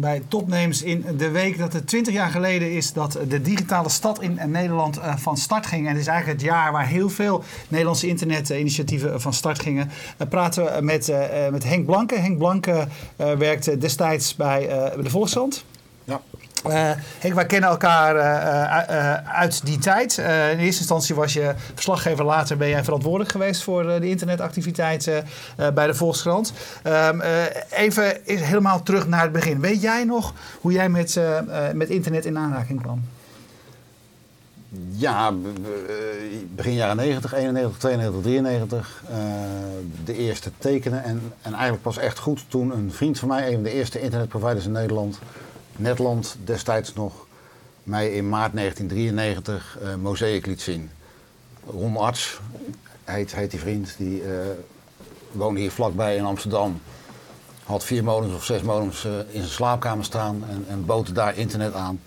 bij Topnames in de week dat het 20 jaar geleden is dat de digitale stad in Nederland uh, van start ging. En het is eigenlijk het jaar waar heel veel Nederlandse internetinitiatieven van start gingen. We praten met, met Henk Blanke. Henk Blanke werkte destijds bij de Volkskrant. Uh, wij kennen elkaar uh, uh, uit die tijd. in eerste instantie was je verslaggever, later ben jij verantwoordelijk geweest voor de internetactiviteiten bij de Volkskrant. Um, even helemaal terug naar het begin. Weet jij nog hoe jij met, met internet in aanraking kwam? Ja, begin jaren 90, 91, 92, 93. de eerste tekenen. En, en eigenlijk pas echt goed toen een vriend van mij, een van de eerste internetproviders in Nederland Netland destijds nog mij in maart 1993 uh, Mosaic liet zien. Ron Arts heet, heet die vriend, die uh, woonde hier vlakbij in Amsterdam. Had vier modems of zes modems uh, in zijn slaapkamer staan en, en bood daar internet aan.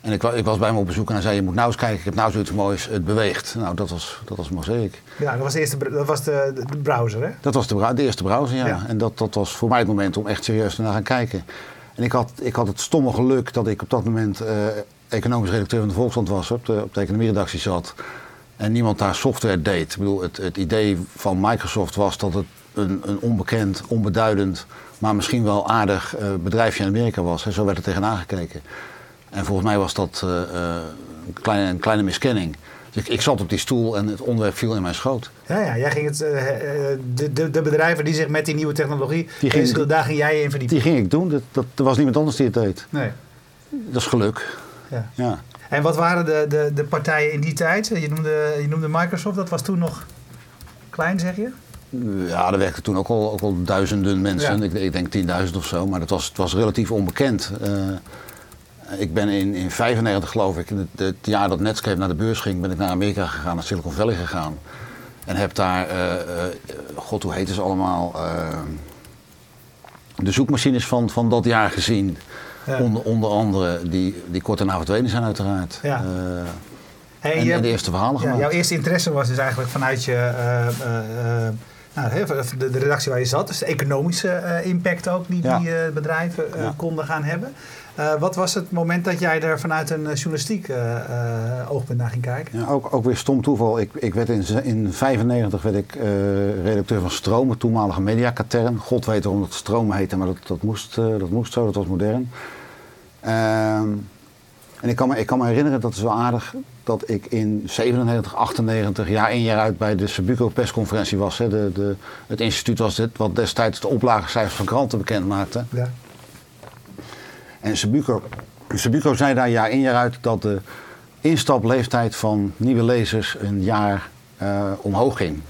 En ik, ik, was bij hem op bezoek en hij zei, je moet nou eens kijken, ik heb nou zoiets moois, het beweegt. Nou, dat was, dat was Mosaic. Ja, dat was de, eerste, dat was de, de browser, hè? Dat was de, de eerste browser, ja. ja. En dat, dat was voor mij het moment om echt serieus naar gaan kijken. En ik had, ik had het stomme geluk dat ik op dat moment uh, economisch redacteur van de Volkskrant was, op de, op de economieredactie zat. En niemand daar software deed. Ik bedoel, het, het idee van Microsoft was dat het een, een onbekend, onbeduidend, maar misschien wel aardig uh, bedrijfje in Amerika was. Hè. Zo werd er tegenaan gekeken. En volgens mij was dat uh, een, kleine, een kleine miskenning. Dus ik, zat op die stoel en het onderwerp viel in mijn schoot. Ja, ja jij ging het, uh, de, de, de, bedrijven die zich met die nieuwe technologie die ging, daar ging jij in verdiepen. Die ging ik doen. Dat, dat, er was niemand anders die het deed. Nee. Dat is geluk. Ja. ja. En wat waren de, de, de partijen in die tijd? Je noemde, je noemde Microsoft, dat was toen nog klein, zeg je? Ja, er werkten toen ook al, ook al duizenden mensen. Ik, ik, denk 10.000 of zo, maar dat was, het was relatief onbekend. Uh, ik ben in 1995 geloof ik, het, het, jaar dat Netscape naar de beurs ging, ben ik naar Amerika gegaan, naar Silicon Valley gegaan. En heb daar, uh, uh, god hoe heet ze allemaal, uh, de zoekmachines van, van dat jaar gezien. Ja. Onder, onder andere, die, die kort daarna verdwenen zijn uiteraard. Ja. Hey, en, en, de eerste verhalen ja, Jouw eerste interesse was dus eigenlijk vanuit je... Nou, de, de, redactie waar je zat, dus de economische impact ook die die bedrijven konden gaan hebben. Uh, wat was het moment dat jij er vanuit een journalistiek uh, uh, oogpunt naar ging kijken? Ja, ook, ook weer stom toeval. Ik, ik werd in 1995 werd ik redacteur van Stromen, toenmalige mediakatern. God weet waarom dat Stromen heette, maar dat, dat, moest, dat moest zo, dat was modern. Ehm, en ik kan, me, ik kan me herinneren, dat is wel aardig, dat ik in 97, 98, jaar in jaar uit bij de Sabuco persconferentie was. Hè. De, de, het instituut was dit, wat destijds de oplagecijfers van kranten bekend maakte. Ja. En Sabuco zei daar jaar in jaar uit dat de instapleeftijd van nieuwe lezers een jaar uh, omhoog ging.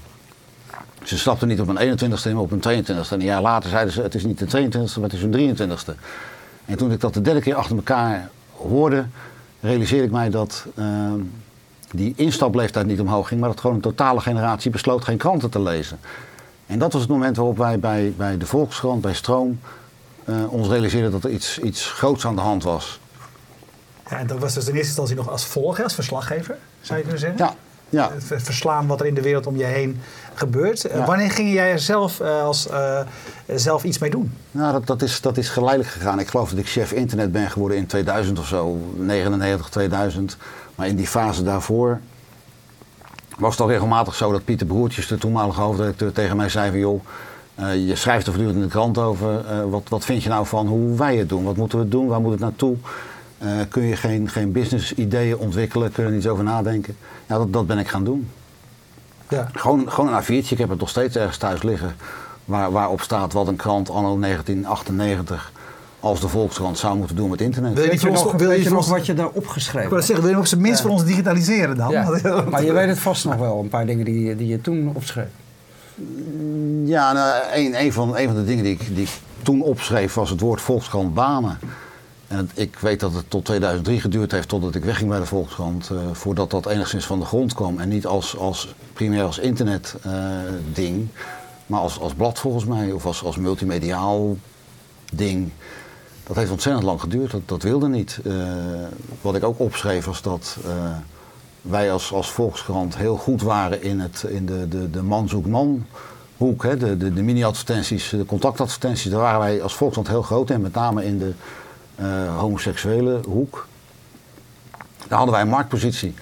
Ze stapten niet op een 21ste, maar op een 22ste. En een jaar later zeiden ze: het is niet de 22ste, maar het is een 23ste. En toen ik dat de derde keer achter elkaar hoorde, realiseerde ik mij dat uh, die instapleeftijd niet omhoog ging, maar dat gewoon een totale generatie besloot geen kranten te lezen. En dat was het moment waarop wij bij, bij de Volkskrant, bij Stroom, uh, ons realiseerden dat er iets, iets groots aan de hand was. Ja, en dat was dus in eerste instantie nog als volger, als verslaggever, zou je kunnen zeggen? Ja. ja. Het verslaan wat er in de wereld om je heen gebeurt. Eh, ja. wanneer ging jij er zelf, als, uh, zelf iets mee doen? Nou, dat, dat, is, dat is geleidelijk gegaan. Ik geloof dat ik chef internet ben geworden in 2000 of zo, 99, 2000. Maar in die fase daarvoor was het al regelmatig zo dat Pieter Broertjes, de toenmalige hoofdredacteur, tegen mij zei van joh uh, je schrijft er voortdurend in de krant over. Uh, wat, wat vind je nou van hoe wij het doen? Wat moeten we doen? Waar moet het naartoe? Uh, kun je geen, geen business ideeën ontwikkelen? Kun je er niet over nadenken? Ja, dat, dat ben ik gaan doen. Ja. Gewoon, gewoon een A4'tje. Ik heb het nog steeds ergens thuis liggen. Waar, waarop staat wat een krant anno 1998 als de Volkskrant zou moeten doen met internet. Wil je, weet je, nog, wil je, je nog wat je daar opgeschreven Ik wil zeggen, wil je nog zijn minst ja. voor ons digitaliseren dan? Ja. maar je weet het vast nog wel, een paar dingen die, die je toen opschreef. Ja, nou, een, een, van, een van de dingen die ik, die toen opschreef was het woord Volkskrant banen. En ik weet dat het tot 2003 geduurd heeft totdat ik wegging bij de Volkskrant. Uh, voordat dat enigszins van de grond kwam. En niet als, als primair als internet uh, ding. Maar als, als blad volgens mij. Of als, als multimediaal ding. Dat heeft ontzettend lang geduurd. Dat, dat wilde niet. Uh, wat ik ook opschreef was dat wij als, als Volkskrant heel goed waren in, het, in de, de, de man zoekt man hoek, hè, de, de, de mini-advertenties, de contactadvertenties, daar waren wij als Volkskrant heel groot in, met name in de eh, homoseksuele hoek. Daar hadden wij een marktpositie.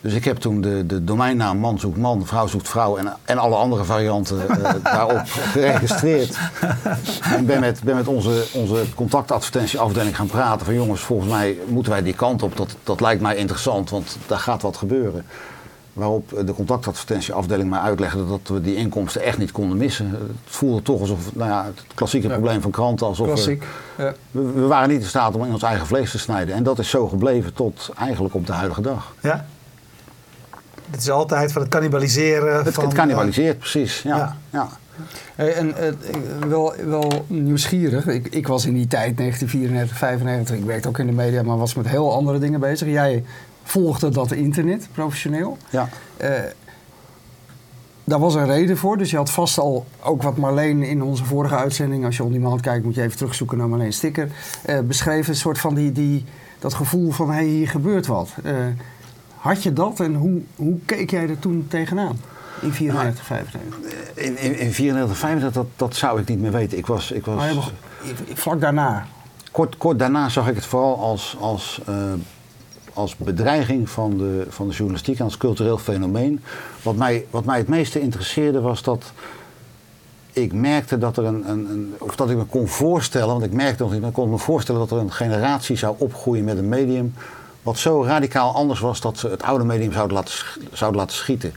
Dus ik heb toen de, de domeinnaam man zoekt man, vrouw zoekt vrouw en, en alle andere varianten eh, daarop geregistreerd. en ben met, ben met onze, onze contactadvertentieafdeling gaan praten van jongens, volgens mij moeten wij die kant op. Dat, dat lijkt mij interessant, want daar gaat wat gebeuren. Waarop de contactadvertentieafdeling mij uitlegde dat we die inkomsten echt niet konden missen. Het voelde toch alsof, nou ja, het klassieke Ja. probleem van kranten, alsof we, Klassiek. Ja. we, we waren niet in staat om in ons eigen vlees te snijden. En dat is zo gebleven tot eigenlijk op de huidige dag. Ja. Het is altijd van het cannibaliseren. Het, van, het cannibaliseert, precies. Ja, Ja. ja. Hey, en eh, wel, wel nieuwsgierig. Ik, ik was in die tijd, 1994, 95, ik werkte ook in de media, maar was met heel andere dingen bezig. Jij volgde dat internet professioneel. ja. Eh, daar was een reden voor. Dus je had vast al, ook wat Marleen in onze vorige uitzending, als je on demand kijkt, moet je even terugzoeken naar Marleen Sticker, eh, beschreven. Een soort van die, die, dat gevoel van, hé, hey, hier gebeurt wat. Eh, had je dat en hoe, hoe keek jij er toen tegenaan? In 94, 95. In, in, in 94, 95, dat, dat zou ik niet meer weten. Ik was, ik was, Maar je vlak daarna. kort, kort daarna zag ik het vooral als, als, als bedreiging van de, van de journalistiek en als cultureel fenomeen. Wat mij, wat mij het meeste interesseerde was dat ik merkte dat er een, een, een of dat ik me kon voorstellen, want ik merkte maar ik kon me voorstellen dat er een generatie zou opgroeien met een medium wat zo radicaal anders was dat ze het oude medium zouden laten, zouden laten schieten. Ik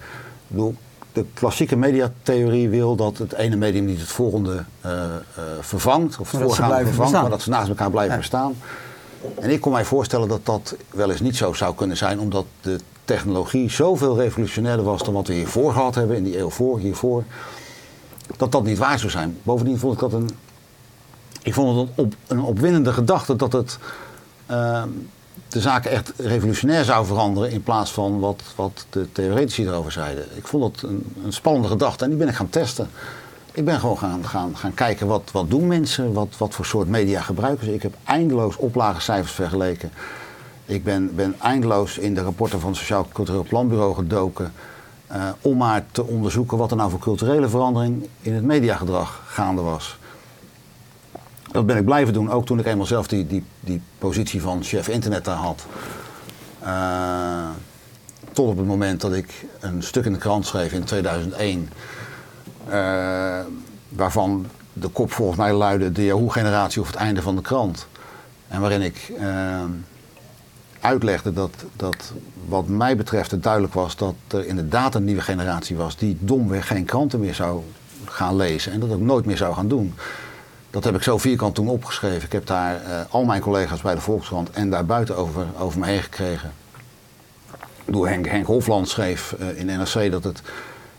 bedoel, de klassieke mediatheorie wil dat het ene medium niet het volgende eh, eh, vervangt, of het dat voorgaande vervangt, bestaan. maar dat ze naast elkaar blijven Ja. bestaan. En ik kon mij voorstellen dat dat wel eens niet zo zou kunnen zijn, omdat de technologie zoveel revolutionairder was dan wat we hiervoor gehad hebben, in die eeuw voor, hiervoor, dat dat niet waar zou zijn. Bovendien vond ik dat een, ik vond het een, op, een opwindende gedachte dat het ehm, de zaken echt revolutionair zou veranderen in plaats van wat, wat de theoretici erover zeiden. Ik vond dat een, een spannende gedachte en die ben ik gaan testen. Ik ben gewoon gaan, gaan, gaan kijken wat, wat doen mensen, wat, wat voor soort media gebruiken ze. Ik heb eindeloos oplagecijfers vergeleken. Ik ben, ben eindeloos in de rapporten van het Sociaal Cultureel Planbureau gedoken. eh, om maar te onderzoeken wat er nou voor culturele verandering in het mediagedrag gaande was. Dat ben ik blijven doen, ook toen ik eenmaal zelf die, die, die positie van chef internet daar had. Eh, tot op het moment dat ik een stuk in de krant schreef in 2001. Eh, waarvan de kop volgens mij luidde de Yahoo-generatie of het einde van de krant. En waarin ik eh, uitlegde dat, dat wat mij betreft het duidelijk was dat er inderdaad een nieuwe generatie was die domweg geen kranten meer zou gaan lezen en dat ook nooit meer zou gaan doen. Dat heb ik zo vierkant toen opgeschreven. Ik heb daar eh, al mijn collega's bij de Volkskrant en daarbuiten over, over me heen gekregen. Door Henk, Henk Hofland schreef eh, in NRC dat het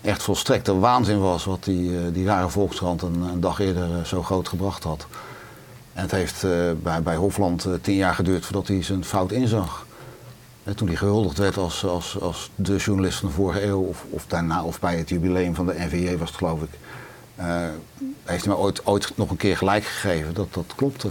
echt volstrekte waanzin was wat die, eh, die rare Volkskrant een, dag eerder eh, zo groot gebracht had. En het heeft eh, bij, bij Hofland tien jaar geduurd voordat hij zijn fout inzag. Toen hij gehuldigd werd als, als, als de journalist van de vorige eeuw, of, of daarna, of bij het jubileum van de NVJ was het geloof ik. heeft hij me ooit, ooit nog een keer gelijk gegeven dat dat klopte.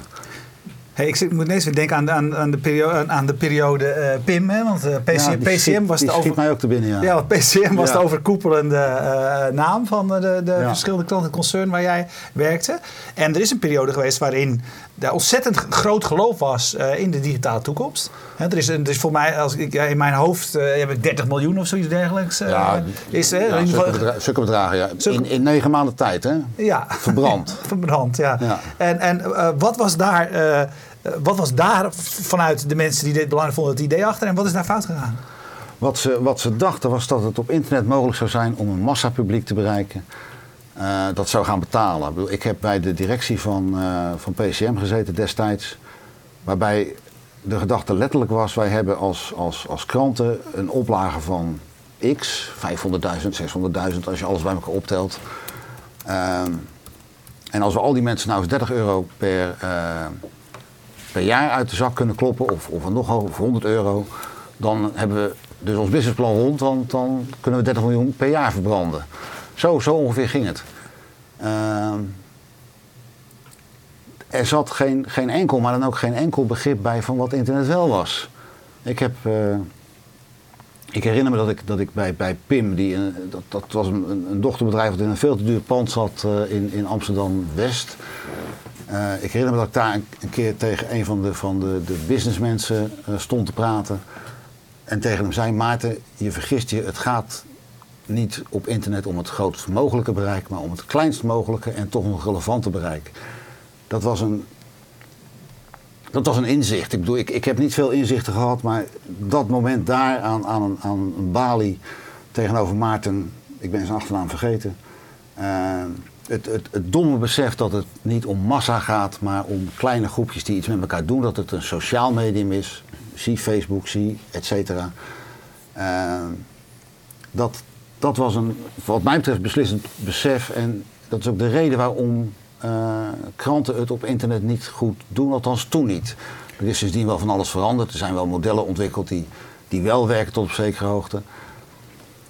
Hey, ik zit- moet ineens weer denken aan, aan, aan, de, periode, aan de periode eh, PIM. Hè? Want eh, PC, Ja, die PCM schiet- was de over... mij ook te binnen, ja. Ja, want PCM was de overkoepelende eh, naam van eh, de, de Ja. verschillende klanten en concern waar jij werkte. En er is een periode geweest waarin er ontzettend groot geloof was eh, in de digitale toekomst. Hè, er, is, er is voor mij, als ik, ja, in mijn hoofd eh, heb ik 30 miljoen of zoiets dergelijks. Ja, is, hè, Ja, zulke, zulke bedragen, ja. Zulke- In, in negen maanden tijd, hè? ja. Verbrand. Verbrand, ja. Ja. En, en wat, was daar, wat was daar vanuit de mensen die dit belangrijk vonden het idee achter en wat is daar fout gegaan? Wat ze, wat ze dachten was dat het op internet mogelijk zou zijn om een massapubliek te bereiken. Eh, dat zou gaan betalen. Ik, heb bij de directie van, eh, van PCM gezeten destijds. Waarbij de gedachte letterlijk was: wij hebben als, als, als kranten een oplage van x, 500.000, 600.000 als je alles bij elkaar optelt. Ehm, en als we al die mensen nou eens 30 euro per, eh, per jaar uit de zak kunnen kloppen, of, of nog hoger, of 100 euro, dan hebben we dus ons businessplan rond, want dan kunnen we 30 miljoen per jaar verbranden. Zo, zo ongeveer ging het. Ehm, er zat geen, geen enkel, maar dan ook geen enkel begrip bij van wat internet wel was. Ik heb, eh, ik herinner me dat ik, dat ik bij, bij Pim, die, dat, dat was een, een- dochterbedrijf dat in een veel te duur pand zat eh, in, in Amsterdam-West. Eh, ik herinner me dat ik daar een, keer tegen een van de, van de, de businessmensen stond te praten. En tegen hem zei, Maarten, je vergist je, het gaat niet op internet om het grootst mogelijke bereik, maar om het kleinst mogelijke en toch nog relevante bereik. Dat was een, dat was een inzicht. Ik bedoel, ik, ik heb niet veel inzichten gehad, maar dat moment daar aan, aan, een, aan een balie tegenover Maarten, ik ben zijn achternaam vergeten. eh, het, het, het domme besef dat het niet om massa gaat, maar om kleine groepjes die iets met elkaar doen. Dat het een sociaal medium is. Zie Facebook, zie et cetera. Eh, dat, dat was een, wat mij betreft, beslissend besef. En dat is ook de reden waarom eh, kranten het op internet niet goed doen, althans toen niet. Er is sindsdien wel van alles veranderd. Er zijn wel modellen ontwikkeld die, die wel werken tot op zekere hoogte.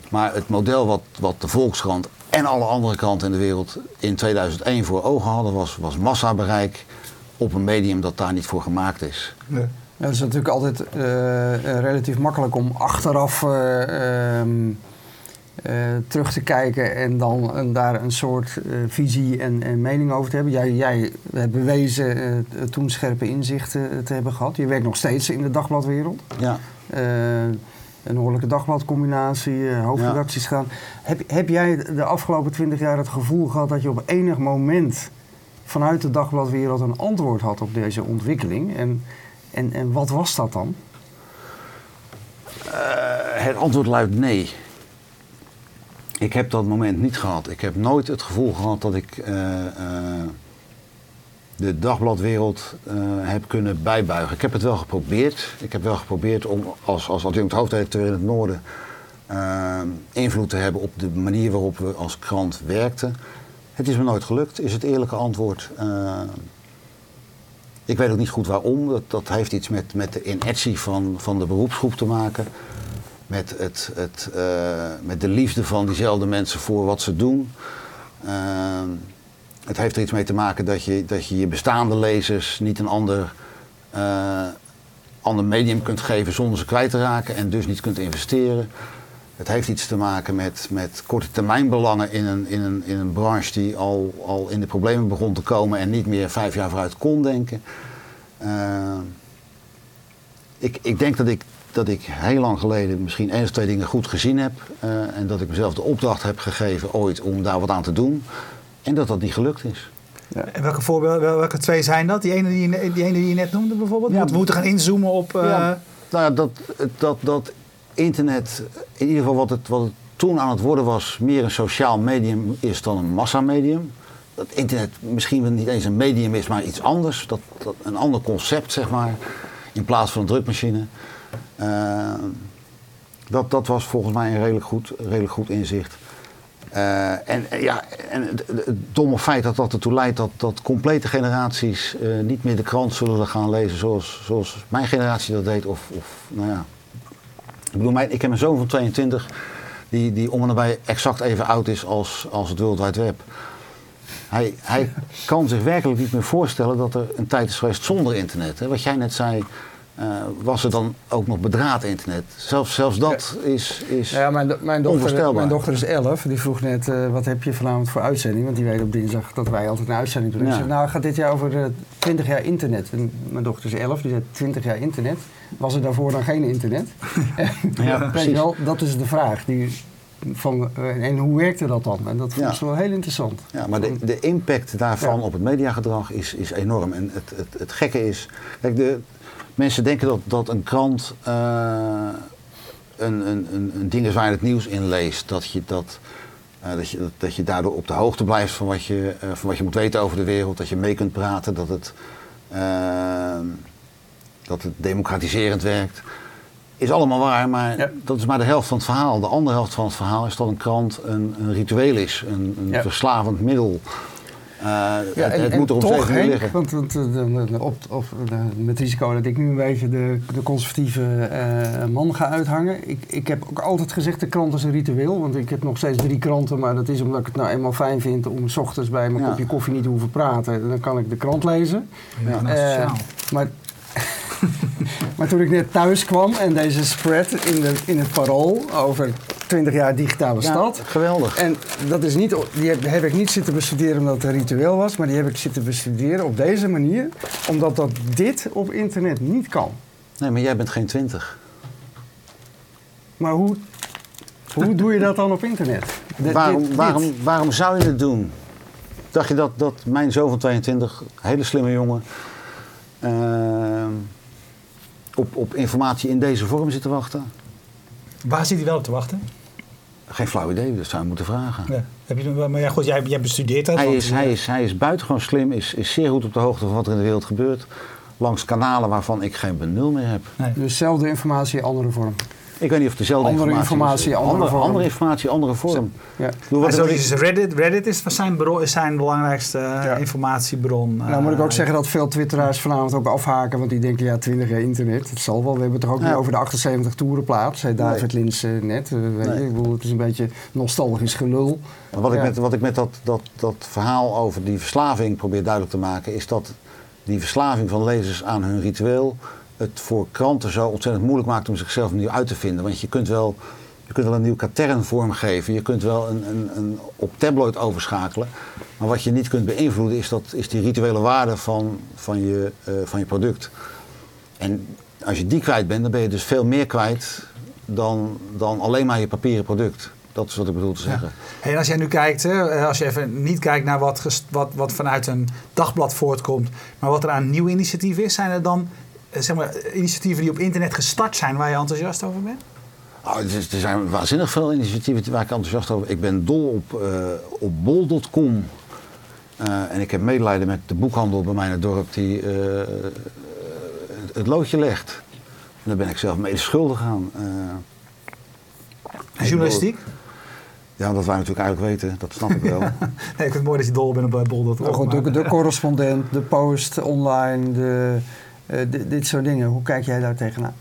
Maar het model wat, wat de Volkskrant en alle andere kranten in de wereld in 2001 voor ogen hadden, was, was massabereik op een medium dat daar niet voor gemaakt is. Nee. Ja, het is natuurlijk altijd eh, eh, relatief makkelijk om achteraf eh, ehm, eh, terug te kijken en dan daar een soort eh, visie en, en mening over te hebben. Jij, jij hebt bewezen eh, toen scherpe inzichten te hebben gehad. Je werkt nog steeds in de dagbladwereld. Ja. Een Noordelijke Dagbladcombinatie, hoofdredacties gaan. Heb, heb jij de afgelopen twintig jaar het gevoel gehad dat je op enig moment vanuit de dagbladwereld een antwoord had op deze ontwikkeling? En, en, en wat was dat dan? Het antwoord luidt nee. Ik heb dat moment niet gehad. Ik heb nooit het gevoel gehad dat ik eh, eh, de dagbladwereld eh, heb kunnen bijbuigen. Ik heb het wel geprobeerd. Ik heb wel geprobeerd om als, als adjunct hoofdredacteur in het noorden invloed te hebben op de manier waarop we als krant werkten. Het is me nooit gelukt, is het eerlijke antwoord. Ik weet ook niet goed waarom. Dat, dat heeft iets met, met de inertie van, van de beroepsgroep te maken. Met, het, het, eh, met de liefde van diezelfde mensen voor wat ze doen. Eh, het heeft er iets mee te maken dat je dat je, je bestaande lezers niet een ander, eh, ander medium kunt geven zonder ze kwijt te raken en dus niet kunt investeren. Het heeft iets te maken met, met korte termijn belangen in een, in, een, in een branche die al, al in de problemen begon te komen en niet meer vijf jaar vooruit kon denken. Eh, ik, ik denk dat ik, dat ik heel lang geleden misschien één of twee dingen goed gezien heb. eh, en dat ik mezelf de opdracht heb gegeven ooit om daar wat aan te doen. En dat dat niet gelukt is. En welke voorbeelden, wel- welke twee zijn dat? Die ene die je, die ene die je net noemde bijvoorbeeld? Ja. We moeten gaan inzoomen op... eh, Ja. Nou ja, dat, dat, dat internet, in ieder geval wat het, wat het toen aan het worden was, meer een sociaal medium is dan een massamedium. Dat internet misschien wel niet eens een medium is, maar iets anders. Dat, dat, een ander concept, zeg maar, in plaats van een drukmachine. Eh, dat, dat was volgens mij een redelijk goed, redelijk goed inzicht. Eh, en eh, ja, en het, domme feit dat dat ertoe leidt dat, dat complete generaties niet meer de krant zullen gaan lezen zoals, zoals mijn generatie dat deed. Of, of nou ja. Ik bedoel, mijn, ik heb een zoon van 22 die, die om en nabij exact even oud is als, als het World Wide Web. Hij, hij kan zich werkelijk niet meer voorstellen dat er een tijd is geweest zonder internet. Hè. Wat jij net zei, eh, was er dan ook nog bedraad internet. Zelfs, zelfs dat is, is Ja, mijn, mijn, dochter, onvoorstelbaar. mijn dochter is 11. Die vroeg net, eh, wat heb je vanavond voor uitzending? Want die weet op dinsdag dat wij altijd een uitzending doen. Ik Ja. zei, nou, gaat dit jaar over eh, 20 jaar internet. En mijn dochter is 11, die zei 20 jaar internet. Was er daarvoor dan geen internet? Ja, precies. wel, dat is de vraag. Die, van, en hoe werkte dat dan? En dat vond Ja. ze wel heel interessant. Ja, maar de, de impact daarvan Ja. op het mediagedrag is, is enorm. En het, het, het gekke is, kijk, de, mensen denken dat, dat een krant eh, een, een, een, een ding is waar je het nieuws in leest. Dat je, dat, eh, dat, je, dat je daardoor op de hoogte blijft van wat, je, eh, van wat je moet weten over de wereld. Dat je mee kunt praten, dat het, eh, dat het democratiserend werkt. Is allemaal waar, maar Ja. dat is maar de helft van het verhaal. De andere helft van het verhaal is dat een krant een, een ritueel is, een, een Ja. verslavend middel. Eh, het, en- het en moet er op toch, Henk, liggen. Want, want eh, de- de- op, met risico dat ik nu een beetje de, de conservatieve eh, man ga uithangen. Ik, ik heb ook altijd gezegd, de krant is een ritueel. Want ik heb nog steeds drie kranten, maar dat is omdat ik het nou eenmaal fijn vind om s ochtends bij mijn Ja. kopje koffie niet te hoeven praten. Dan kan ik de krant lezen. Ja. Maar maar toen ik net thuis kwam en deze spread in, de, in het parool over 20 jaar digitale stad. geweldig. En dat is niet, die heb, heb ik niet zitten bestuderen omdat het een ritueel was, maar die heb ik zitten bestuderen op deze manier, omdat dat dit op internet niet kan. Nee, maar jij bent geen twintig. Maar hoe, hoe doe je dat dan op internet? Waarom, dit- dit. waarom, waarom zou je het doen? Dacht je dat, dat mijn zoon van 22, hele slimme jongen, ehm, op, op informatie in deze vorm zit te wachten? Waar zit hij wel op te wachten? Geen flauw idee, dat zou je moeten vragen. Ja. Heb je, maar ja, goed, jij, jij bestudeert dat. Hij is, hij, is, hij is buitengewoon slim, is, is zeer goed op de hoogte van wat er in de wereld gebeurt. Langs kanalen waarvan ik geen benul meer heb. Nee. Dus dezelfde informatie, andere vorm. Ik weet niet of dezelfde Andere informatie, andere andere, vorm. andere informatie, andere vorm. Ja. Wat- zo is Reddit, Reddit is zijn, bron, zijn belangrijkste eh, informatiebron. Nou moet ik ook eh, zeggen dat veel twitteraars vanavond ook afhaken, want die denken ja 20 jaar internet, het zal wel. We hebben het toch ook Ja. niet over de 78 toerenplaat, zei David Lins eh, net. eh, weet Nee. je, ik bedoel, het is een beetje nostalgisch gelul. Wat ik met, wat ik met dat, dat, dat verhaal over die verslaving probeer duidelijk te maken, is dat die verslaving van lezers aan hun ritueel het voor kranten zo ontzettend moeilijk maakt om zichzelf opnieuw uit te vinden. Want je kunt wel, je kunt wel een nieuw katern vormgeven, je kunt wel een, een, een op tabloid overschakelen. Maar wat je niet kunt beïnvloeden is, dat, is die rituele waarde van, van, je, eh, van je product. En als je die kwijt bent, dan ben je dus veel meer kwijt dan, dan alleen maar je papieren product. Dat is wat ik bedoel te zeggen. En als jij nu kijkt, hè, eh, als je even niet kijkt naar wat, wat, wat vanuit een dagblad voortkomt, maar wat er aan nieuwe initiatieven is, zijn er dan zeg maar, initiatieven die op internet gestart zijn waar je enthousiast over bent? Oh, er, er zijn waanzinnig veel initiatieven waar ik enthousiast over ben. Ik ben dol op, eh, op bol.com. Eh, en ik heb medelijden met de boekhandel bij mij in het dorp die eh, het, het loodje legt. En daar ben ik zelf mede schuldig aan. Eh, Journalistiek? ja, dat wij natuurlijk eigenlijk weten, dat snap ik wel. Nee, ik vind het mooi dat je dol bent op bol.com. Nou goed, de, de correspondent, de post online, de, eh, di- dit soort dingen. Hoe kijk jij daar tegenaan?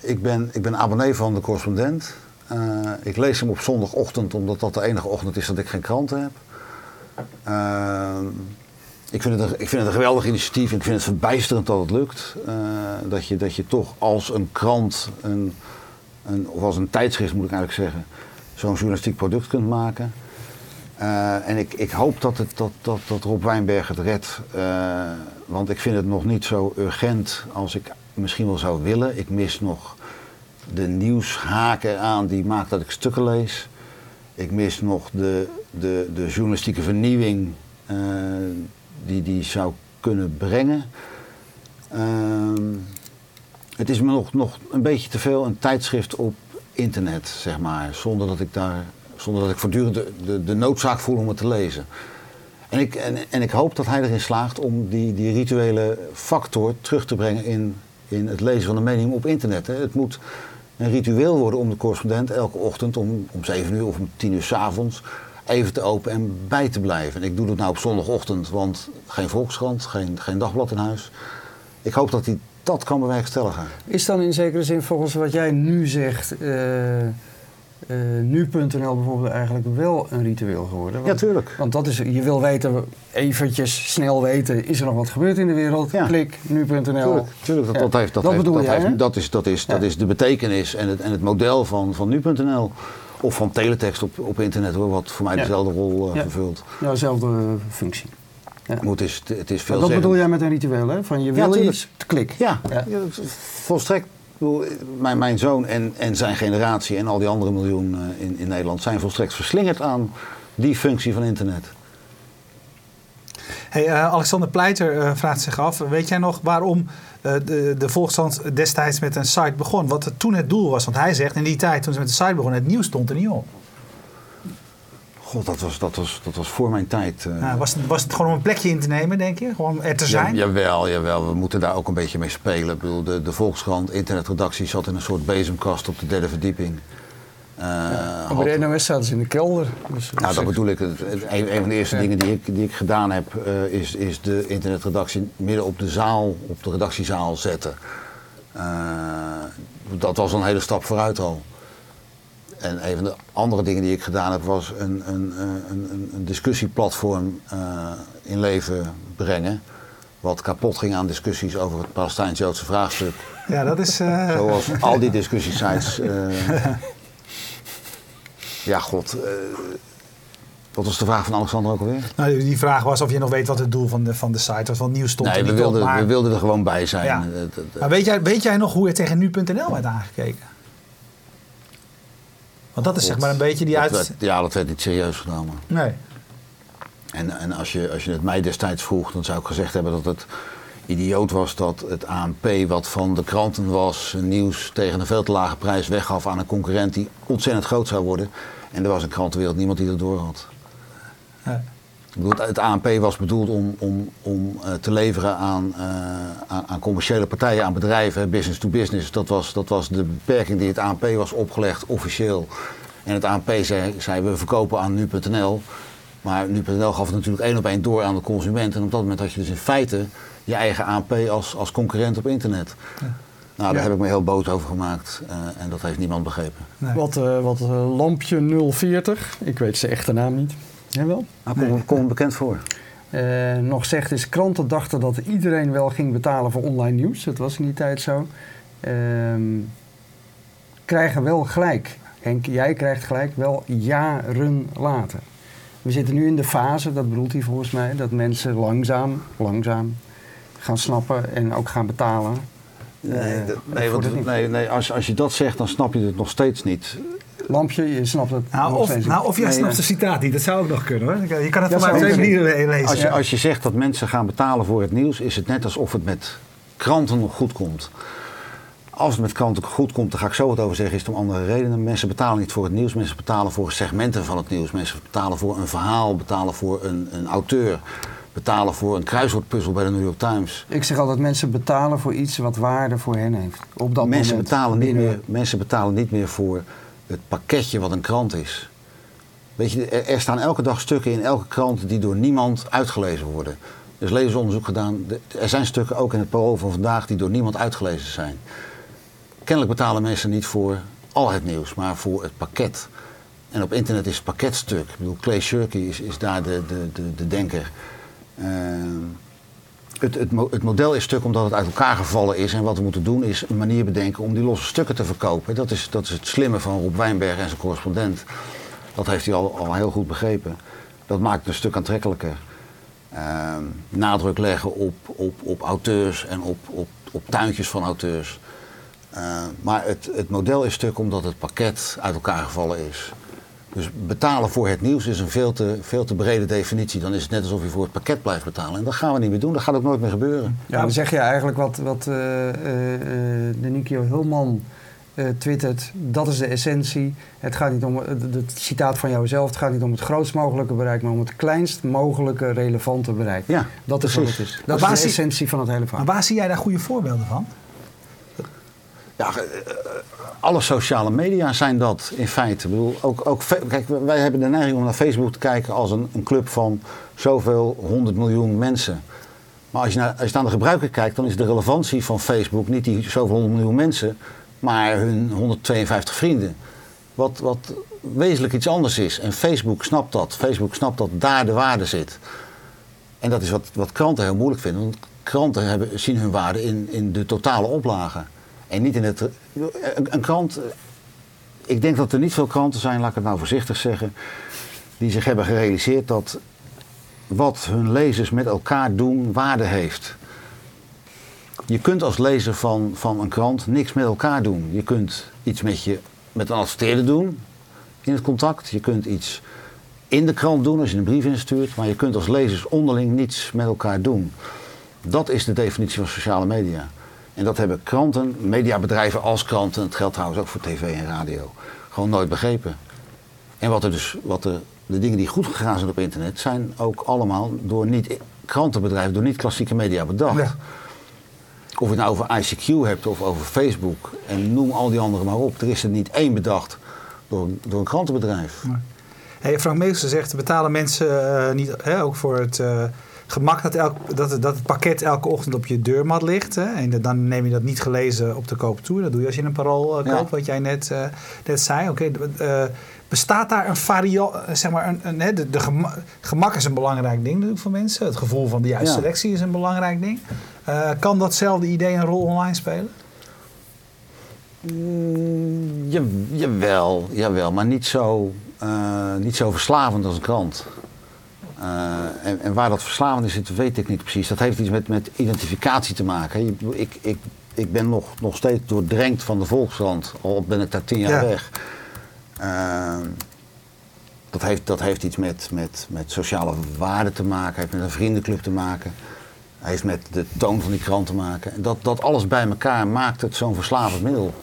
ik, ben, ik ben abonnee van de correspondent. Eh, ik lees hem op zondagochtend, omdat dat de enige ochtend is dat ik geen kranten heb. Eh, ik, vind het een, ik vind het een geweldig initiatief en ik vind het verbijsterend dat het lukt. Dat, je, dat je toch als een krant, een, een, of als een tijdschrift moet ik eigenlijk zeggen, zo'n journalistiek product kunt maken. En ik, ik hoop dat, het, dat, dat, dat Rob Wijnberg het redt. Want ik vind het nog niet zo urgent als ik misschien wel zou willen. Ik mis nog de nieuwshaken aan die maakt dat ik stukken lees. Ik mis nog de, de, de journalistieke vernieuwing eh, die die zou kunnen brengen. Ehm, het is me nog, nog een beetje te veel een tijdschrift op internet, zeg maar. Zonder dat ik, daar, zonder dat ik voortdurend de, de, de noodzaak voel om het te lezen. En ik, en, en ik hoop dat hij erin slaagt om die, die rituele factor terug te brengen in, in het lezen van de mening op internet. Hè. Het moet een ritueel worden om de correspondent elke ochtend om, om 7 uur of om 10 uur s avonds even te openen en bij te blijven. En ik doe dat nou op zondagochtend, want geen Volkskrant, geen, geen dagblad in huis. Ik hoop dat hij dat kan bewerkstelligen. Is dan in zekere zin volgens wat jij nu zegt, eh, eh, nu.nl bijvoorbeeld eigenlijk wel een ritueel geworden? Ja, Want, tuurlijk. want dat is, je wil weten, eventjes snel weten, is er nog wat gebeurd in de wereld? Ja. Klik, nu.nl. Tuurlijk, tuurlijk dat, Ja. dat, heeft, dat, Dat heeft, bedoel dat, jij, heeft- dat, is, dat, is, dat Ja. is de betekenis en het, en het model van, van nu.nl. Of van teletext op, op internet, hoor, wat voor mij Ja. dezelfde rol eh, Ja. vervult. Ja, dezelfde functie. Ja. Het is, het is veel Maar dat bedoel jij met een ritueel, hè? Van je wil tuurlijk. iets, klik. Ja, Ja. ja. volstrekt. Mijn, mijn zoon en, en zijn generatie en al die andere miljoen eh, in, in Nederland zijn volstrekt verslingerd aan die functie van internet. Hey, eh, Alexander Pleiter eh, vraagt zich af, weet jij nog waarom de, de destijds met een site begon? Wat toen het doel was? Want hij zegt in die tijd toen ze met de site begonnen, het nieuws stond er niet op. God, dat was, dat was, dat was voor mijn tijd. eh. Nou, was, het, was het gewoon om een plekje in te nemen, denk je? Gewoon er te zijn? Ja, jawel, jawel, we moeten daar ook een beetje mee spelen. Ik bedoel, de, de Volkskrant internetredactie zat in een soort bezemkast op de derde verdieping. Eh, bij de NOS zaten ze in de kelder. Dus, nou, dat bedoel ik. Het- het- Een, een van de eerste Ja. dingen die ik, die ik gedaan heb, eh, is, is de internetredactie midden op de zaal, op de redactiezaal zetten. Eh, dat was een hele stap vooruit al. En een van de andere dingen die ik gedaan heb, was een, een, een, een, discussieplatform eh, in leven brengen. wat kapot ging aan discussies over het Palestijns-Joodse vraagstuk. Ja, dat is... eh, Zoals al die discussiesites. eh ja, god. wat was de vraag van Alexander ook alweer? nou, die vraag was of je nog weet wat het doel van de, van de site was. Want nieuws stond Nee, er we niet op. wilden, Maar, we wilden er gewoon bij zijn. Ja. Maar weet, jij, weet jij nog hoe er tegen nu.nl werd aangekeken? Want dat is zeg maar een beetje die uit... ja, dat werd niet serieus genomen. Nee. En, en als, je, als je het mij destijds vroeg, dan zou ik gezegd hebben dat het idioot was dat het ANP, wat van de kranten was, nieuws tegen een veel te lage prijs weggaf aan een concurrent die ontzettend groot zou worden. En er was in de krantenwereld niemand die dat door had. Nee. Bedoel, het ANP was bedoeld om, om, om eh, te leveren aan, eh, aan, aan commerciële partijen, aan bedrijven, business to business. Dat was, dat was de beperking die het ANP was opgelegd, officieel. En het ANP zei, zei we verkopen aan nu.nl. Maar nu.nl gaf het natuurlijk één op één door aan de consument. En op dat moment had je dus in feite je eigen ANP als, als concurrent op internet. Nou, daar Ja. heb ik me heel boos over gemaakt. eh, en dat heeft niemand begrepen. Nee. Wat, wat lampje 040, ik weet zijn echte naam niet. Jawel. Nou, kom, kom me bekend voor. Eh, nog zegt is, kranten dachten dat iedereen wel ging betalen voor online nieuws. Dat was in die tijd zo. Ehm, krijgen wel gelijk. Henk, jij krijgt gelijk wel jaren later. We zitten nu in de fase, dat bedoelt hij volgens mij, dat mensen langzaam, langzaam gaan snappen en ook gaan betalen. Nee, Eh, nee, want, nee, nee als, als je dat zegt, dan snap je het nog steeds niet. Lampje, je snapt het Nou, nog of, steeds nou, of jij Nee, snapt ja. de citaat niet. Dat zou ook nog kunnen hoor. Je kan het Ja, voor mij twee manieren lezen. Als je, als je zegt dat mensen gaan betalen voor het nieuws, is het net alsof het met kranten nog goed komt. Als het met kranten goed komt, daar ga ik zo wat over zeggen, is het om andere redenen. Mensen betalen niet voor het nieuws, mensen betalen voor segmenten van het nieuws. Mensen betalen voor een verhaal, betalen voor een, een auteur, betalen voor een kruiswoordpuzzel bij de New York Times. Ik zeg altijd, mensen betalen voor iets wat waarde voor hen heeft. Op dat Mensen moment. betalen, niet meer, mensen betalen niet meer voor het pakketje wat een krant is. Weet je, er, staan elke dag stukken in elke krant die door niemand uitgelezen worden. Er is lezersonderzoek gedaan. Er zijn stukken ook in het parool van vandaag die door niemand uitgelezen zijn. Kennelijk betalen mensen niet voor al het nieuws, maar voor het pakket. En op internet is het pakketstuk. Ik bedoel, Clay Shirky is, is daar de, de, de, de denker. Ehm, het, het, het model is stuk omdat het uit elkaar gevallen is. En wat we moeten doen is een manier bedenken om die losse stukken te verkopen. Dat is, dat is het slimme van Rob Wijnberg en zijn correspondent. Dat heeft hij al, al heel goed begrepen. Dat maakt het een stuk aantrekkelijker. Ehm, nadruk leggen op, op, op auteurs en op, op, op tuintjes van auteurs. Ehm, maar het, het model is stuk omdat het pakket uit elkaar gevallen is. Dus betalen voor het nieuws is een veel te, veel te brede definitie. Dan is het net alsof je voor het pakket blijft betalen. En dat gaan we niet meer doen. Dat gaat ook nooit meer gebeuren. Ja, dan zeg je eigenlijk wat, wat eh, eh, eh, de Nikio Hulman eh, twittert. Dat is de essentie. Het gaat niet om, het, het citaat van jouzelf, het gaat niet om het grootst mogelijke bereik, maar om het kleinst mogelijke relevante bereik. Ja, dat is wat het is. Dat is de zie- essentie van het hele verhaal. Maar waar zie jij daar goede voorbeelden van? Ja, alle sociale media zijn dat in feite. Ik bedoel, ook, ook, kijk, wij hebben de neiging om naar Facebook te kijken als een, een club van zoveel honderd miljoen mensen. Maar als je, naar, als je naar de gebruiker kijkt, dan is de relevantie van Facebook niet die zoveel honderd miljoen mensen, maar hun 152 vrienden. Wat, wat wezenlijk iets anders is. En Facebook snapt dat. Facebook snapt dat daar de waarde zit. En dat is wat, wat kranten heel moeilijk vinden. Want kranten hebben, zien hun waarde in, in de totale oplage. En niet in het. Een, krant. Ik denk dat er niet veel kranten zijn, laat ik het nou voorzichtig zeggen. die zich hebben gerealiseerd dat wat hun lezers met elkaar doen waarde heeft. Je kunt als lezer van, van een krant niks met elkaar doen. Je kunt iets met, je, met een adverteerder doen in het contact. Je kunt iets in de krant doen als je een brief instuurt. Maar je kunt als lezers onderling niets met elkaar doen. Dat is de definitie van sociale media. En dat hebben kranten, mediabedrijven als kranten, het geldt trouwens ook voor tv en radio, gewoon nooit begrepen. En wat er dus, wat er, de dingen die goed gegaan zijn op internet, zijn ook allemaal door niet krantenbedrijven, door niet klassieke media bedacht. Ja. Of je het nou over ICQ hebt of over Facebook en noem al die anderen maar op. Er is er niet één bedacht door, door een krantenbedrijf. Hey, Frank Meester zegt, betalen mensen eh, niet hè, ook voor het eh, gemak dat, elk, dat, het, dat het pakket elke ochtend op je deurmat ligt. Hè? En dan neem je dat niet gelezen op de koop toe. Dat doe je als je een parool eh, koopt, wat jij net, eh, net zei. Oké, eh, bestaat daar een variant, zeg maar, een, een, de, de gema- gemak is een belangrijk ding natuurlijk voor mensen. Het gevoel van de juiste Ja. selectie is een belangrijk ding. Kan datzelfde idee een rol online spelen? Mm, ja, jawel, jawel, maar niet zo, niet zo verslavend als een krant. Eh, en, en waar dat verslavend zit, weet ik niet precies. Dat heeft iets met, met identificatie te maken. Je- Ik, ik, ik ben nog, nog steeds doordrenkt van de Volkskrant, al ben ik daar tien jaar Ja. weg. Eh, dat, heeft, dat heeft iets met, met, met sociale waarden te maken, heeft met een vriendenclub te maken. Heeft met de toon van die krant te maken. En dat, dat alles bij elkaar maakt het zo'n verslavend middel.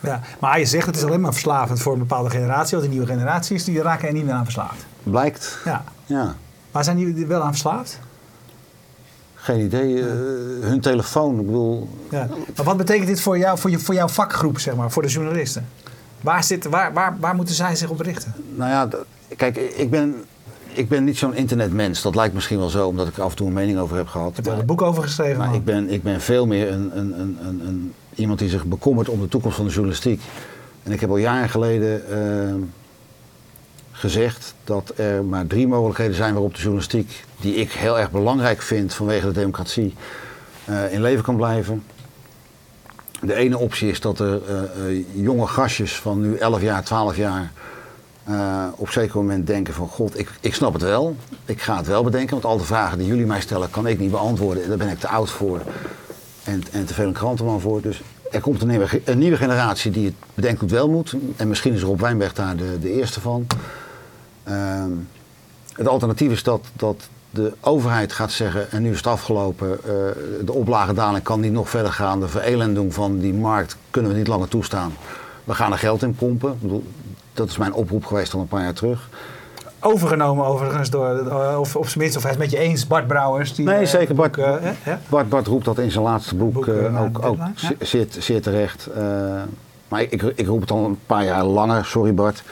Ja, maar je zegt het is alleen maar verslavend voor een bepaalde generatie. Want de nieuwe generaties die raken er niet meer aan verslaafd. Blijkt. Ja. Ja. Maar zijn die er wel aan verslaafd? Geen idee. eh, hun telefoon, ik bedoel. Ja. Maar wat betekent dit voor, jou, voor, je, voor jouw vakgroep, zeg maar, voor de journalisten? Waar, zit, waar, waar, waar moeten zij zich op richten? Nou ja, kijk, ik ben, ik ben niet zo'n internetmens. Dat lijkt misschien wel zo, omdat ik er af en toe een mening over heb gehad. Ik heb er Maar, een boek over geschreven. maar man. ik, ben, ik ben veel meer een, een, een, een, een- iemand die zich bekommert om de toekomst van de journalistiek. En ik heb al jaren geleden eh, gezegd dat er maar drie mogelijkheden zijn waarop de journalistiek, die ik heel erg belangrijk vind vanwege de democratie, eh, in leven kan blijven. De ene optie is dat er eh, eh, jonge gastjes van nu 11 jaar, 12 jaar eh, op zeker moment denken van god, ik, ik snap het wel. Ik ga het wel bedenken, want al de vragen die jullie mij stellen kan ik niet beantwoorden. Daar ben ik te oud voor en, en te veel een krantenman voor. Dus er komt een nieuwe, generatie die het bedenkt wel moet. En misschien is Rob Wijnberg daar de, de eerste van. Ehm, het alternatief is dat, dat de overheid gaat zeggen, en nu is het afgelopen, eh, de oplagendaling kan niet nog verder gaan. De verelending van die markt kunnen we niet langer toestaan. We gaan er geld in pompen. Ik bedoel, dat is mijn oproep geweest al een paar jaar terug. Overgenomen overigens door, eh, of op zijn minst, of hij is het met je eens, Bart Brouwers. Die, Nee, eh, zeker, Bart. Bart, Bart roept dat in zijn laatste boek, ook, ook ja. zeer- terecht. Maar ik, ik roep het al een paar jaar langer, sorry Bart.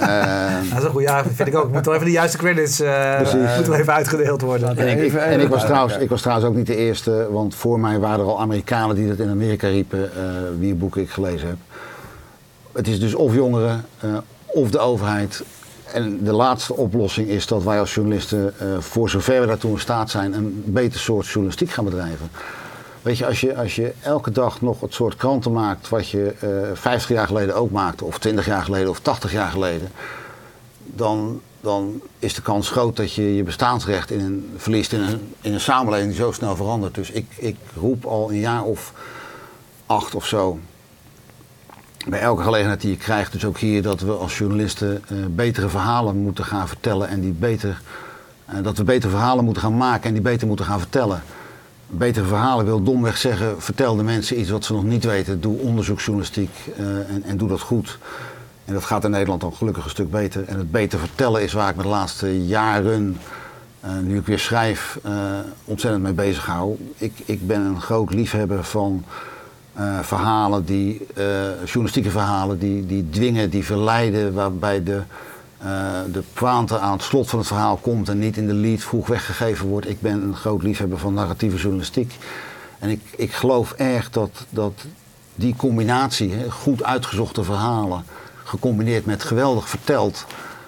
Eh, Dat is een goed jaar, vind ik ook. Moet wel even de juiste credits eh Precies. moet wel even uitgedeeld worden. En ik, ik- Even- en ik, was trouwens, ik was trouwens ook niet de eerste, want voor mij waren er al Amerikanen die dat in Amerika riepen, eh wie boeken ik gelezen heb. Het is dus of jongeren eh, of de overheid. En de laatste oplossing is dat wij als journalisten, eh, voor zover we daartoe in staat zijn, een beter soort journalistiek gaan bedrijven. Weet je, als je, elke dag nog het soort kranten maakt wat je eh 50 jaar geleden ook maakte, of 20 jaar geleden of 80 jaar geleden, dan, dan is de kans groot dat je je bestaansrecht in een, verliest in een, in een samenleving die zo snel verandert. Dus ik, ik roep al een jaar of acht of zo, bij elke gelegenheid die je krijgt, dus ook hier, dat we als journalisten eh, betere verhalen moeten gaan vertellen en die beter, eh, dat we betere verhalen moeten gaan maken en die beter moeten gaan vertellen. Betere verhalen wil domweg zeggen, vertel de mensen iets wat ze nog niet weten. Doe onderzoeksjournalistiek eh, en, en doe dat goed. En dat gaat in Nederland dan gelukkig een stuk beter. En het beter vertellen is waar ik me de laatste jaren, eh, nu ik weer schrijf, eh, ontzettend mee bezig hou. Ik, ik ben een groot liefhebber van verhalen, die, journalistieke verhalen die, die dwingen, die verleiden, waarbij de, eh, de pointe aan het slot van het verhaal komt en niet in de lead vroeg weggegeven wordt. Ik ben een groot liefhebber van narratieve journalistiek. En ik, ik geloof erg dat, dat die combinatie, hè, goed uitgezochte verhalen, gecombineerd met geweldig verteld,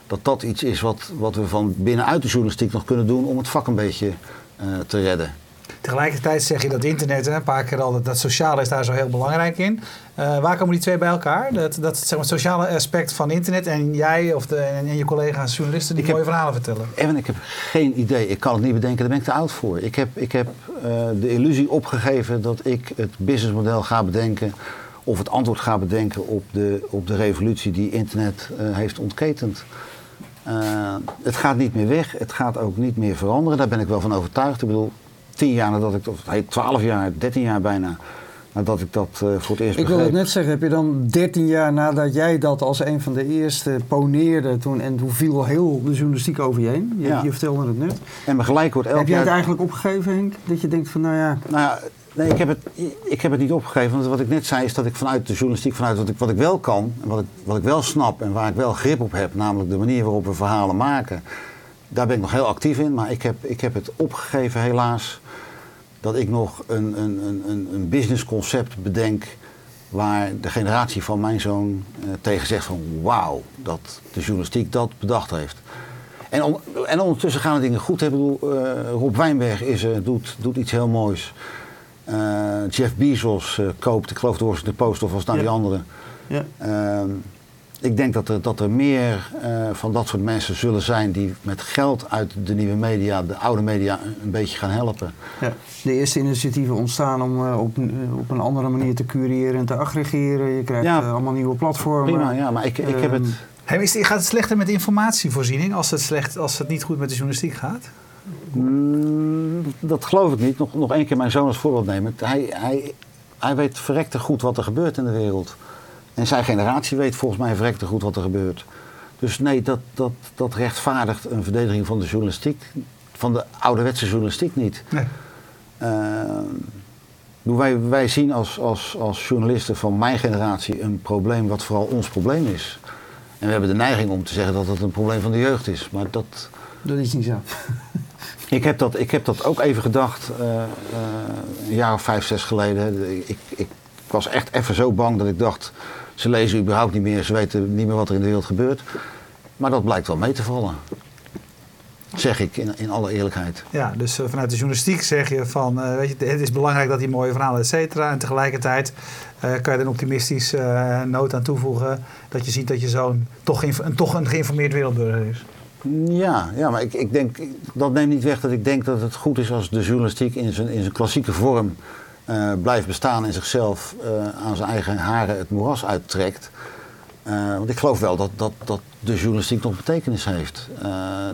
dat dat iets is wat, wat we van binnenuit de journalistiek nog kunnen doen om het vak een beetje eh, te redden. Tegelijkertijd zeg je dat internet, hè, een paar keer al, dat, dat sociale is daar zo heel belangrijk in. Eh, waar komen die twee bij elkaar? Dat, dat zeg maar, het sociale aspect van internet en jij of de, en, en je collega's journalisten die Ik heb- mooie verhalen vertellen. Evan, ik heb geen idee. Ik kan het niet bedenken, daar ben ik te oud voor. Ik heb, ik heb eh, de illusie opgegeven dat ik het businessmodel ga bedenken... of het antwoord ga bedenken op de, op de revolutie die internet eh, heeft ontketend. Het gaat niet meer weg, het gaat ook niet meer veranderen. Daar ben ik wel van overtuigd. Ik bedoel, tien jaar nadat ik, of twaalf jaar, dertien jaar bijna... nadat ik dat eh, voor het eerst Ik wil begreep. het net zeggen, heb je dan 13 jaar nadat jij dat als een van de eerste poneerde toen en toen viel heel de journalistiek over je heen? Je, Ja. je vertelde het net. En me gelijk wordt elk heb jij het jaar... eigenlijk opgegeven, Henk? Dat je denkt van, nou ja, Nou ja, nee, ik heb, het, ik heb het niet opgegeven. Want wat ik net zei is dat ik vanuit de journalistiek, vanuit wat ik, wat ik wel kan... en wat ik, wat ik wel snap en waar ik wel grip op heb... namelijk de manier waarop we verhalen maken... daar ben ik nog heel actief in, maar ik heb, ik heb het opgegeven helaas dat ik nog een, een, een, een businessconcept bedenk waar de generatie van mijn zoon eh, tegen zegt van wauw, dat de journalistiek dat bedacht heeft. En, on- en ondertussen gaan de dingen goed. Ik bedoel, eh, Rob Wijnberg is, er, doet, doet iets heel moois. Jeff Bezos koopt, ik geloof de Washington Post of was het nou Ja. die andere. Ja. Ik denk dat er, dat er meer eh, van dat soort mensen zullen zijn die met geld uit de nieuwe media, de oude media, een- beetje gaan helpen. Ja. De eerste initiatieven ontstaan om eh, op, een- op een andere manier te cureren en te aggregeren. Je krijgt Ja. eh, allemaal nieuwe platformen. Prima, ja, maar ik, ik heb het. Ehm, Hey, is gaat het slechter met informatievoorziening als het, slecht, als het niet goed met de journalistiek gaat? Mm, dat geloof ik niet. Nog, nog één keer mijn zoon als voorbeeld nemen. Hij, hij, hij weet verrekte goed wat er gebeurt in de wereld. En zijn generatie weet volgens mij verrekte goed wat er gebeurt. Dus nee, dat, dat, dat rechtvaardigt een verdediging van de journalistiek. Van de ouderwetse journalistiek niet. Nee. Ehm, wij, wij zien als, als, als journalisten van mijn generatie een probleem wat vooral ons probleem is. En we hebben de neiging om te zeggen dat het een probleem van de jeugd is. Maar dat, dat is niet zo. ik heb dat, ik heb dat ook even gedacht, eh, eh, een jaar of vijf, zes geleden. Ik, ik, ik was echt even zo bang dat ik dacht, ze lezen überhaupt niet meer, ze weten niet meer wat er in de wereld gebeurt. Maar dat blijkt wel mee te vallen. Zeg ik in, in alle eerlijkheid. Ja, dus eh, vanuit de journalistiek zeg je van, eh, weet je, het is belangrijk dat die mooie verhalen, et cetera. En tegelijkertijd eh, kan je er een optimistisch eh, noot aan toevoegen dat je ziet dat je zoon toch, een, toch een geïnformeerd wereldburger is. Ja, ja maar ik, ik denk, dat neemt niet weg dat ik denk dat het goed is als de journalistiek in zijn, in zijn klassieke vorm eh, blijft bestaan en zichzelf eh, aan zijn eigen haren het moeras uittrekt. Eh, want ik geloof wel dat, dat, dat de journalistiek nog betekenis heeft.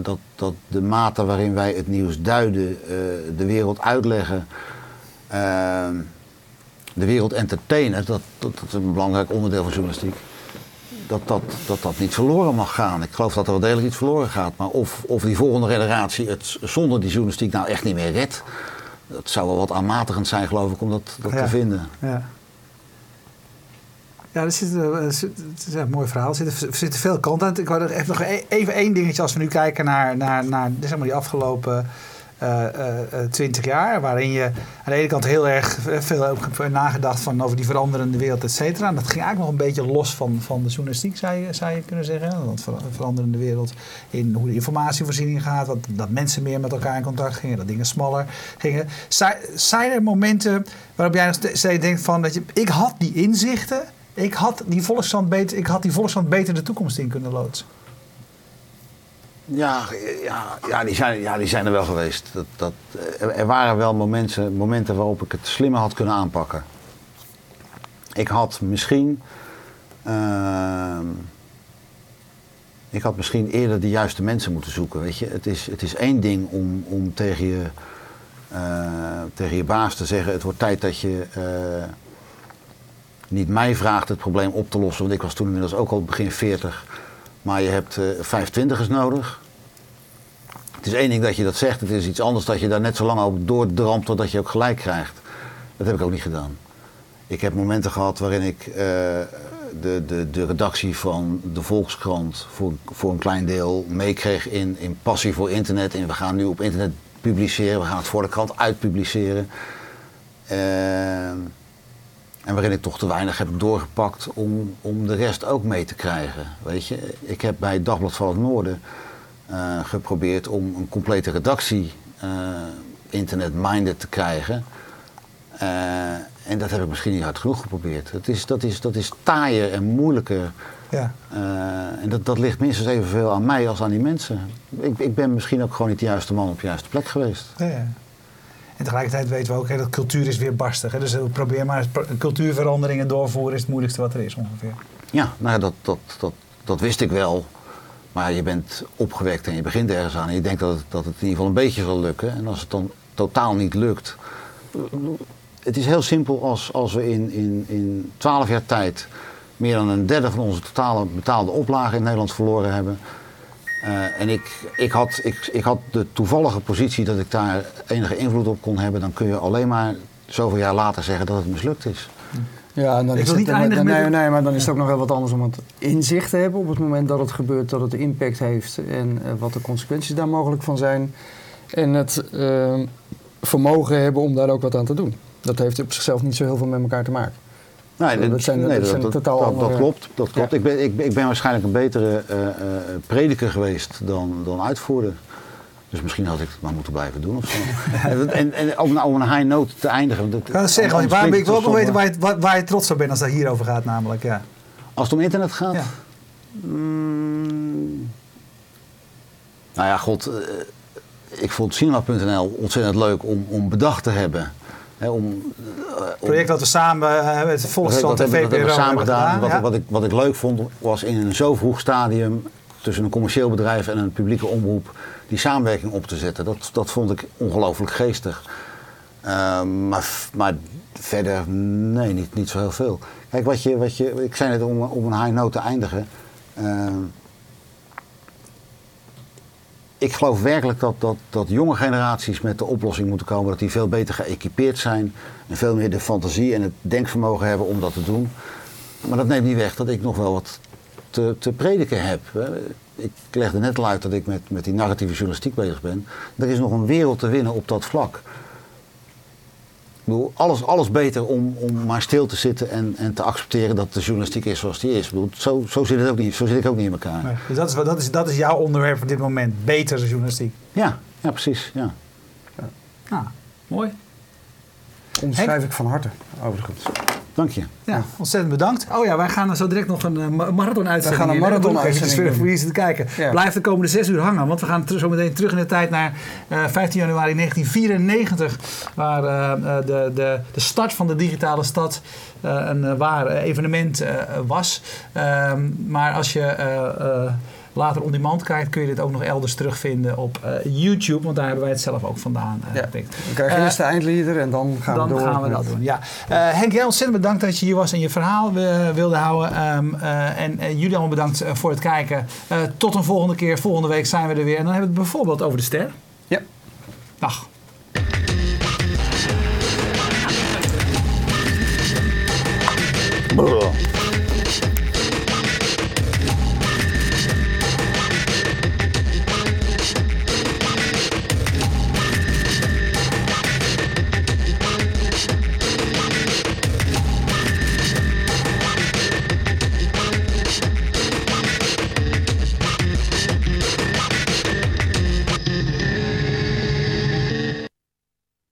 Dat, dat de mate waarin wij het nieuws duiden, de wereld uitleggen, de wereld entertainen, dat, dat, dat is een belangrijk onderdeel van journalistiek dat dat, dat dat niet verloren mag gaan. Ik geloof dat er wel degelijk iets verloren gaat. Maar of, of die volgende generatie het zonder die journalistiek nou echt niet meer redt. Dat zou wel wat aanmatigend zijn, geloof ik, om dat, dat Ja. te vinden. Ja. Ja, er zit, eh, er zit- het is een mooi verhaal. Er zitten, zitten veel kanten aan. Ik wou er echt nog e- even één dingetje als we nu kijken naar, naar, naar zeg maar die afgelopen twintig jaar. Waarin je aan de ene kant heel erg veel ook nagedacht van over die veranderende wereld, et cetera. Dat ging eigenlijk nog een beetje los van, van de journalistiek, zou je, zou je kunnen zeggen. Want ver- veranderende wereld in hoe de informatievoorziening gaat. wat- dat mensen meer met elkaar in contact gingen. Dat dingen smaller gingen. Zijn, er momenten waarop jij nog steeds denkt van... Dat je, ik had die inzichten... Ik had die Volkskrant beter, ik had die Volkskrant beter de toekomst in kunnen loodsen. Ja, ja, ja, die, zijn, ja die zijn er wel geweest. Dat, dat, er, waren wel momenten, momenten waarop ik het slimmer had kunnen aanpakken. Ik had misschien. ehm, ik had misschien eerder de juiste mensen moeten zoeken. Weet je? Het, is, het is één ding om, om tegen, je, eh, tegen je baas te zeggen: Het wordt tijd dat je eh, niet mij vraagt het probleem op te lossen. Want ik was toen inmiddels ook al begin 40. Maar je hebt eh 25ers nodig. Het is één ding dat je dat zegt. Het is iets anders dat je daar net zo lang op doordrampt totdat je ook gelijk krijgt. Dat heb ik ook niet gedaan. Ik heb momenten gehad waarin ik eh, de, de, de redactie van de Volkskrant voor, voor een klein deel meekreeg in, in passie voor internet. En we gaan nu op internet publiceren. We gaan het voor de krant uitpubliceren. Eh, en waarin ik toch te weinig heb doorgepakt om, om de rest ook mee te krijgen. Weet je, ik heb bij Dagblad van het Noorden eh, geprobeerd om een complete redactie eh, internet-minded te krijgen. Eh, en dat heb ik misschien niet hard genoeg geprobeerd. Dat is, dat is, dat is taaier en moeilijker. Ja. En dat, dat ligt minstens evenveel aan mij als aan die mensen. Ik, ik ben misschien ook gewoon niet de juiste man op de juiste plek geweest. Ja, ja. En tegelijkertijd weten we ook hè, dat cultuur is weer barstig. Hè? Dus probeer maar cultuurveranderingen doorvoeren is het moeilijkste wat er is ongeveer. Ja, nou dat, dat, dat, dat wist ik wel. Maar je bent opgewekt en je begint ergens aan. En je denkt dat het, dat het in ieder geval een beetje zal lukken. En als het dan totaal niet lukt. Het is heel simpel als, als we in, in, in 12 jaar tijd meer dan een derde van onze totale betaalde oplage in Nederland verloren hebben. Eh, en ik, ik, had, ik, ik had de toevallige positie dat ik daar enige invloed op kon hebben. Dan kun je alleen maar zoveel jaar later zeggen dat het mislukt is. Ja, en dan Ik is wil het, niet eindigen nee, met- nee, maar dan is het ook nog wel wat anders om het inzicht te hebben op het moment dat het gebeurt, dat het impact heeft en eh, wat de consequenties daar mogelijk van zijn. En het eh, vermogen hebben om daar ook wat aan te doen. Dat heeft op zichzelf niet zo heel veel met elkaar te maken. Nee, Dat zijn- nee, dat dat, zijn dat- totaal dat- andere- dat klopt. Dat klopt. Ja. Ik, ben, ik, ik ben waarschijnlijk een betere eh, eh, prediker geweest dan, dan uitvoerder. Dus misschien had ik het maar moeten blijven doen of zo. en, en, om, om een high note te eindigen. Dat, Ik het zeggen, waar, ik wil ook het wel weten waar je, waar, waar je trots op bent als het hierover gaat namelijk. Ja. Als het om internet gaat? Ja. Mm, nou ja, god. eh, ik vond cinema.nl ontzettend leuk om, om bedacht te hebben. Om, eh, om- project dat we samen met dat en hebben, VPRO samen gedaan. Wat, ja. wat, ik, wat ik leuk vond was in een zo vroeg stadium tussen een commercieel bedrijf en een publieke omroep die samenwerking op te zetten. Dat, dat vond ik ongelooflijk geestig. Ehm, maar, maar verder, nee, niet, niet zo heel veel. Kijk, wat je, wat je, ik zei net om, om een high note te eindigen. Ehm, ik geloof werkelijk dat, dat, dat jonge generaties met de oplossing moeten komen. Dat die veel beter geëquipeerd zijn. En veel meer de fantasie en het denkvermogen hebben om dat te doen. Maar dat neemt niet weg dat ik nog wel wat te, te prediken heb. Ik legde net al uit dat ik met, met die narratieve journalistiek bezig ben. Er is nog een wereld te winnen op dat vlak. Ik bedoel, alles, alles beter om, om maar stil te zitten en, en te accepteren dat de journalistiek is zoals die is. Ik bedoel, zo, zo, zit het ook niet, zo zit ik ook niet in elkaar. Nee, dus dat is, dat, is, dat is jouw onderwerp op dit moment. Betere journalistiek. Ja, ja, precies. Ja. Nou, mooi. Onderschrijf ik van harte, overigens. Dank je. Ja, ontzettend bedankt. Oh ja, wij gaan zo direct nog een eh, marathon-uitzending We gaan een eventjes doen. Voor wie zit te kijken. Ja. Blijf de komende zes uur hangen, want we gaan zo meteen terug in de tijd naar eh, 15 januari 1994. Waar eh, eh, de, de, de start van de digitale stad eh, een eh, waar eh, evenement eh, was. Ehm, maar als je eh, eh, later on demand kijkt, kun je dit ook nog elders terugvinden op eh, YouTube. Want daar hebben wij het zelf ook vandaan eh, Ja. gepikt. We krijgen Eh, eerst de eindlieder en dan gaan dan we door. gaan we dat doen, ja. Eh, Henk, jij ontzettend bedankt dat je hier was en je verhaal wilde houden. Ehm, eh, en jullie allemaal bedankt voor het kijken. Eh, tot een volgende keer. Volgende week zijn we er weer. En dan hebben we het bijvoorbeeld over de ster. Ja. Dag. Brrr.